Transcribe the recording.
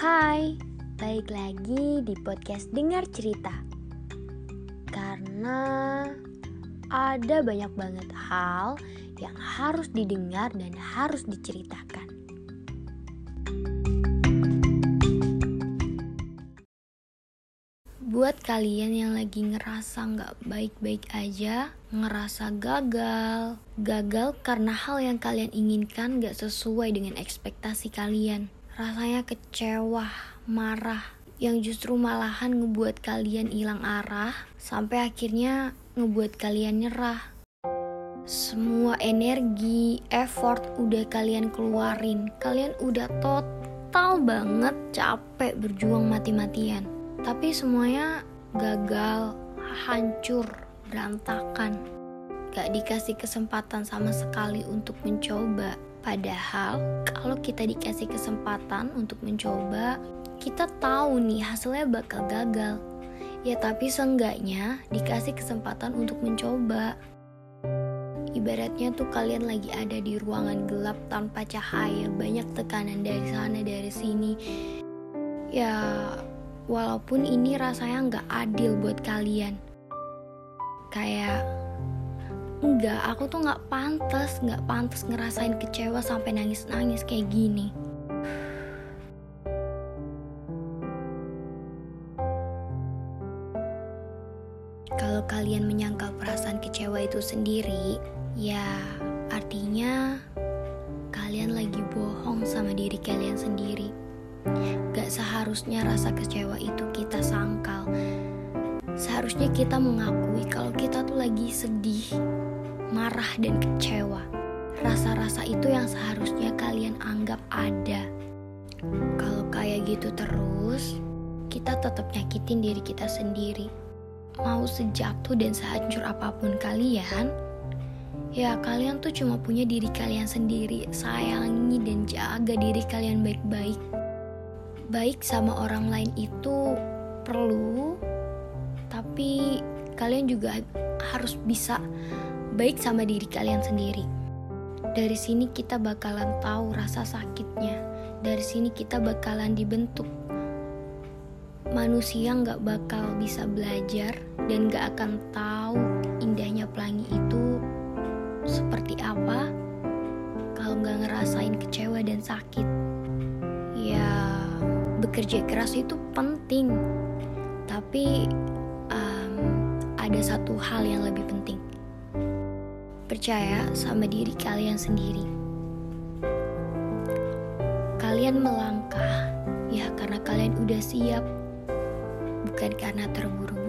Hai, balik lagi di podcast Dengar Cerita. Karena ada banyak banget hal yang harus didengar dan harus diceritakan. Buat kalian yang lagi ngerasa nggak baik-baik aja, ngerasa gagal, gagal karena hal yang kalian inginkan nggak sesuai dengan ekspektasi kalian. Rasanya kecewa, marah, yang justru malahan ngebuat kalian hilang arah, sampai akhirnya ngebuat kalian nyerah. Semua energi, effort udah kalian keluarin, kalian udah total banget capek berjuang mati-matian tapi semuanya gagal, hancur, berantakan. Gak dikasih kesempatan sama sekali untuk mencoba. Padahal kalau kita dikasih kesempatan untuk mencoba, kita tahu nih hasilnya bakal gagal. Ya tapi seenggaknya dikasih kesempatan untuk mencoba. Ibaratnya tuh kalian lagi ada di ruangan gelap tanpa cahaya, banyak tekanan dari sana dari sini. Ya walaupun ini rasanya nggak adil buat kalian kayak enggak aku tuh nggak pantas nggak pantas ngerasain kecewa sampai nangis nangis kayak gini. Kalau kalian menyangkal perasaan kecewa itu sendiri ya artinya kalian lagi bohong sama diri kalian sendiri. Gak seharusnya rasa kecewa itu kita sangkal. Seharusnya kita mengakui kalau kita tuh lagi sedih, marah, dan kecewa. Rasa-rasa itu yang seharusnya kalian anggap ada. Kalau kayak gitu terus, kita tetap nyakitin diri kita sendiri. Mau sejatuh dan sehancur apa pun kalian, ya kalian tuh cuma punya diri kalian sendiri. Sayangi dan jaga diri kalian baik-baik baik sama orang lain itu perlu, tapi kalian juga harus bisa baik sama diri kalian sendiri. Dari sini kita bakalan tahu rasa sakitnya. Dari sini kita bakalan dibentuk. Manusia nggak bakal bisa belajar dan nggak akan tahu indahnya pelangi itu seperti apa kalau nggak ngerasain kecewa dan sakit. Ya, bekerja keras itu penting, tapi um, ada satu hal yang lebih penting. Percaya sama diri kalian sendiri. Kalian melangkah ya karena kalian udah siap, bukan karena terburu